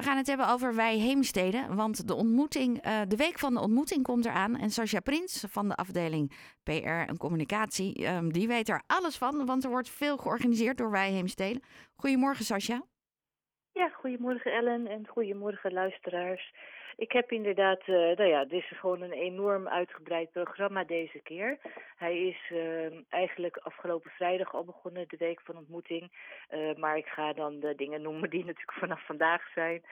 We gaan het hebben over Wij Heemsteden, want de, ontmoeting, eh, de week van de ontmoeting komt eraan. En Sascha Prins van de afdeling PR en Communicatie, ehm, die weet er alles van, want er wordt veel georganiseerd door Wij Heemsteden. Goedemorgen Sascha. Ja, goedemorgen Ellen en goedemorgen luisteraars. Ik heb inderdaad, uh, nou ja, dit is gewoon een enorm uitgebreid programma deze keer. Hij is uh, eigenlijk afgelopen vrijdag al begonnen, de week van ontmoeting. Uh, maar ik ga dan de dingen noemen die natuurlijk vanaf vandaag zijn.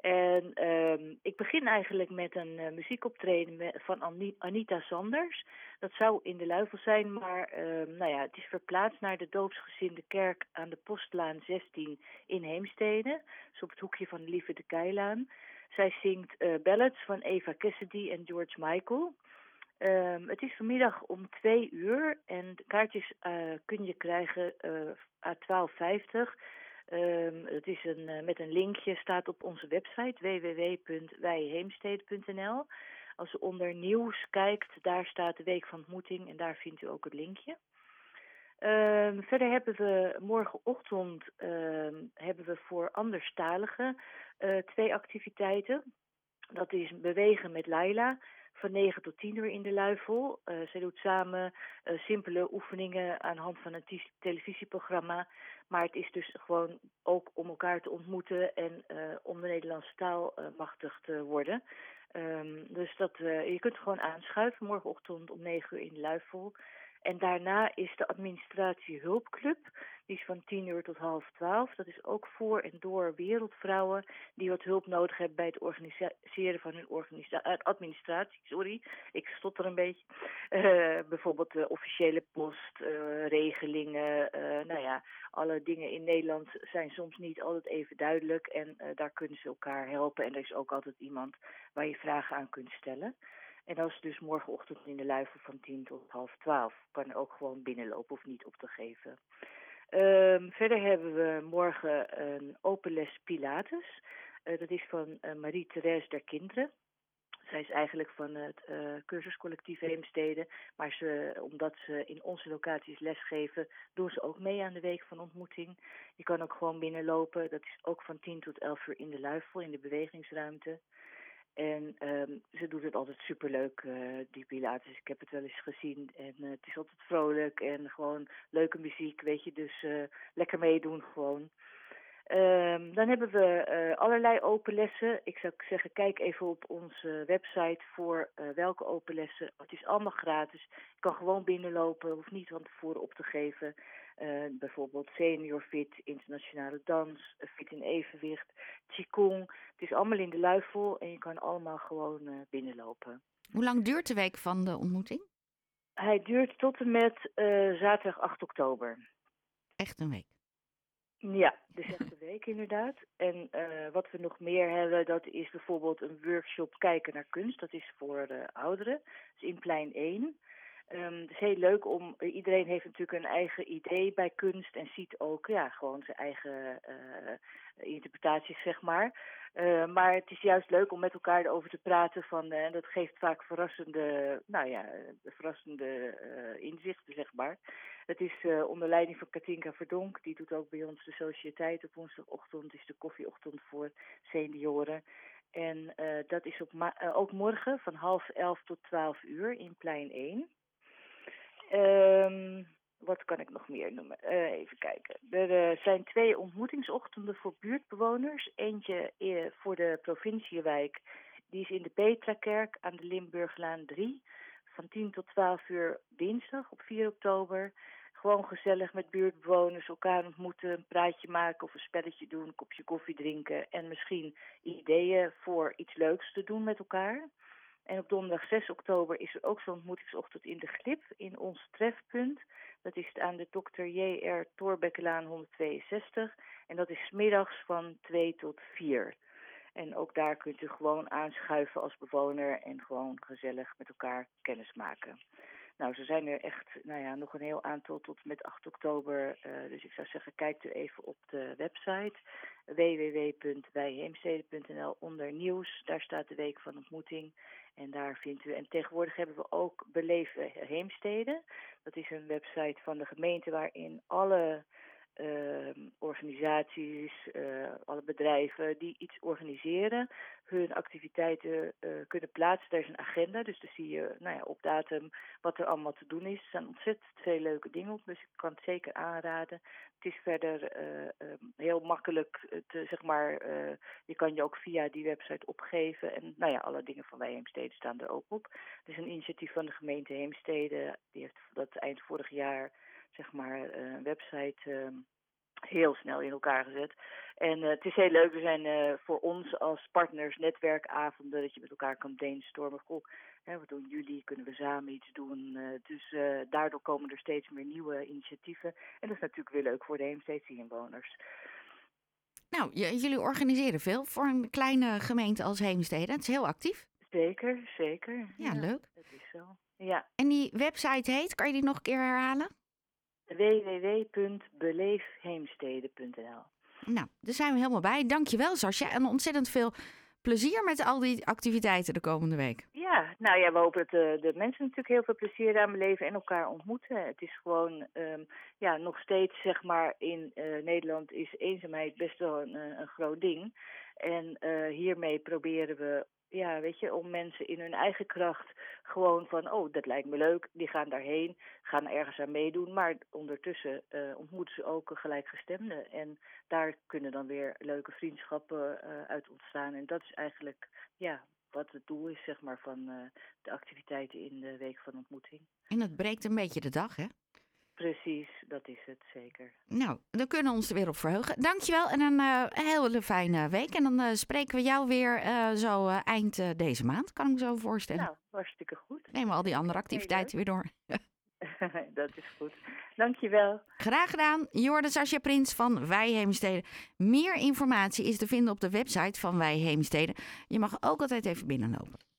En uh, ik begin eigenlijk met een muziekoptreden van Anita Sanders. Dat zou in de Luifel zijn, maar uh, nou ja, het is verplaatst naar de doopsgezinde kerk aan de Postlaan 16 in Heemstede. Dus op het hoekje van de Lieve de Keilaan. Zij zingt uh, ballads van Eva Cassidy en George Michael. Um, het is vanmiddag om twee uur en kaartjes uh, kun je krijgen à 12,50. Um, het is een, uh, met een linkje, staat op onze website www.wijheemstede.nl. Als u onder nieuws kijkt, daar staat de week van ontmoeting en daar vindt u ook het linkje. Um, verder hebben we morgenochtend um, hebben we voor anderstaligen uh, twee activiteiten. Dat is bewegen met Laila van 9 tot 10 uur in de Luifel. Uh, zij doet samen uh, simpele oefeningen aan de hand van een televisieprogramma. Maar het is dus gewoon ook om elkaar te ontmoeten en om de Nederlandse taal machtig te worden. Um, dus dat, je kunt gewoon aanschuiven morgenochtend om 9 uur in de Luifel. En daarna is de administratie hulpclub. Die is van 10 uur tot half 12. Dat is ook voor en door wereldvrouwen die wat hulp nodig hebben bij het organiseren van hun organisa administratie. Sorry, ik stotter een beetje. Uh, bijvoorbeeld de officiële post, regelingen. Nou ja, alle dingen in Nederland zijn soms niet altijd even duidelijk. En daar kunnen ze elkaar helpen. En er is ook altijd iemand waar je vragen aan kunt stellen. En is dus morgenochtend in de luifel van 10 tot half 12. Kan ook gewoon binnenlopen of niet op te geven. Um, verder hebben we morgen een open les Pilates. Uh, dat is van uh, Marie-Therese der Kinderen. Zij is eigenlijk van het uh, cursuscollectief Heemstede. Maar ze, omdat ze in onze locaties lesgeven, doen ze ook mee aan de week van ontmoeting. Je kan ook gewoon binnenlopen. Dat is ook van 10 tot 11 uur in de luifel, in de bewegingsruimte. En um, ze doet het altijd superleuk, uh, die Pilates. Ik heb het wel eens gezien en uh, het is altijd vrolijk en gewoon leuke muziek, weet je. Dus uh, lekker meedoen gewoon. Um, dan hebben we uh, allerlei open lessen. Ik zou zeggen, kijk even op onze website voor uh, welke open lessen. Het is allemaal gratis. Je kan gewoon binnenlopen, hoeft niet van tevoren op te geven. Uh, bijvoorbeeld senior fit, internationale dans, fit in evenwicht, qigong. Het is allemaal in de luifel en je kan allemaal gewoon binnenlopen. Hoe lang duurt de week van de ontmoeting? Hij duurt tot en met zaterdag 8 oktober. Echt een week? Ja, echt een week inderdaad. En uh, wat we nog meer hebben, dat is bijvoorbeeld een workshop kijken naar kunst. Dat is voor uh, ouderen, dus in plein 1. Um, het is heel leuk om, iedereen heeft natuurlijk een eigen idee bij kunst en ziet ook ja, gewoon zijn eigen uh, interpretaties, zeg maar. Uh, maar het is juist leuk om met elkaar erover te praten van, dat geeft vaak verrassende, nou ja, verrassende inzichten, zeg maar. Het is onder leiding van Katinka Verdonk, die doet ook bij ons de sociëteit op woensdagochtend, is de koffieochtend voor senioren. En dat is op ook morgen van half elf tot twaalf uur in plein 1. Um, wat kan ik nog meer noemen? Uh, even kijken. Er uh, zijn twee ontmoetingsochtenden voor buurtbewoners. Eentje uh, voor de provinciewijk. Die is in de Petrakerk aan de Limburglaan 3. Van 10 tot 12 uur dinsdag op 4 oktober. Gewoon gezellig met buurtbewoners elkaar ontmoeten, een praatje maken of een spelletje doen, een kopje koffie drinken en misschien ideeën voor iets leuks te doen met elkaar. En op donderdag 6 oktober is er ook zo'n ontmoetingsochtend in de Glip in ons trefpunt. Dat is aan de Dr. J.R. Torbekkelaan 162. En dat is middags van 2 tot 4. En ook daar kunt u gewoon aanschuiven als bewoner en gewoon gezellig met elkaar kennis maken. Nou, ze zijn er echt, nou ja, nog een heel aantal tot met 8 oktober. Uh, dus ik zou zeggen, kijk u even op de website www.wijheemstede.nl onder nieuws. Daar staat de week van ontmoeting. En daar vindt u. En tegenwoordig hebben we ook Beleven Heemstede. Dat is een website van de gemeente waarin alle ehm, organisaties, eh, alle bedrijven die iets organiseren, hun activiteiten eh, kunnen plaatsen. Daar is een agenda, dus dan zie je nou ja, op datum wat er allemaal te doen is. Er staan ontzettend veel leuke dingen op, dus ik kan het zeker aanraden. Het is verder eh, ehm, heel makkelijk, te, zeg maar, je kan je ook via die website opgeven. En nou ja, alle dingen van wij Heemstede staan er ook op. Het is een initiatief van de gemeente Heemstede, die heeft dat eind vorig jaar, zeg maar, een website ehm, heel snel in elkaar gezet. En uh, het is heel leuk. Er zijn uh, voor ons als partners netwerkavonden dat je met elkaar kan brainstormen. Goh, hè, wat doen jullie? Kunnen we samen iets doen? Uh, dus daardoor komen er steeds meer nieuwe initiatieven. En dat is natuurlijk weer leuk voor de Heemstedse inwoners. Nou, jullie organiseren veel voor een kleine gemeente als Heemstede. Het is heel actief. Zeker, zeker. Ja, ja leuk. Dat is zo. Ja. En die website heet, kan je die nog een keer herhalen? www.beleefheemstede.nl Nou, daar zijn we helemaal bij. Dankjewel Sascha en ontzettend veel plezier met al die activiteiten de komende week. Ja, nou ja, we hopen dat de, de mensen natuurlijk heel veel plezier aan beleven en elkaar ontmoeten. Het is gewoon, um, ja, nog steeds zeg maar in uh, Nederland is eenzaamheid best wel een, een groot ding. En hiermee proberen we ja, weet je, om mensen in hun eigen kracht gewoon van, oh, dat lijkt me leuk, die gaan daarheen, gaan ergens aan meedoen, maar ondertussen ontmoeten ze ook gelijkgestemden en daar kunnen dan weer leuke vriendschappen uit ontstaan en dat is eigenlijk, ja, wat het doel is, zeg maar, van uh, de activiteiten in de week van ontmoeting. En het breekt een beetje de dag, hè? Precies, dat is het zeker. Nou, dan kunnen we ons er weer op verheugen. Dankjewel en een uh, hele fijne week. En dan uh, spreken we jou weer zo eind deze maand, kan ik me zo voorstellen. Nou, hartstikke goed. Nemen we al die andere activiteiten weer door. dat is goed. Dankjewel. Graag gedaan. Jorde Sascha Prins van Wij Heemsteden. Meer informatie is te vinden op de website van Wij Heemsteden. Je mag ook altijd even binnenlopen.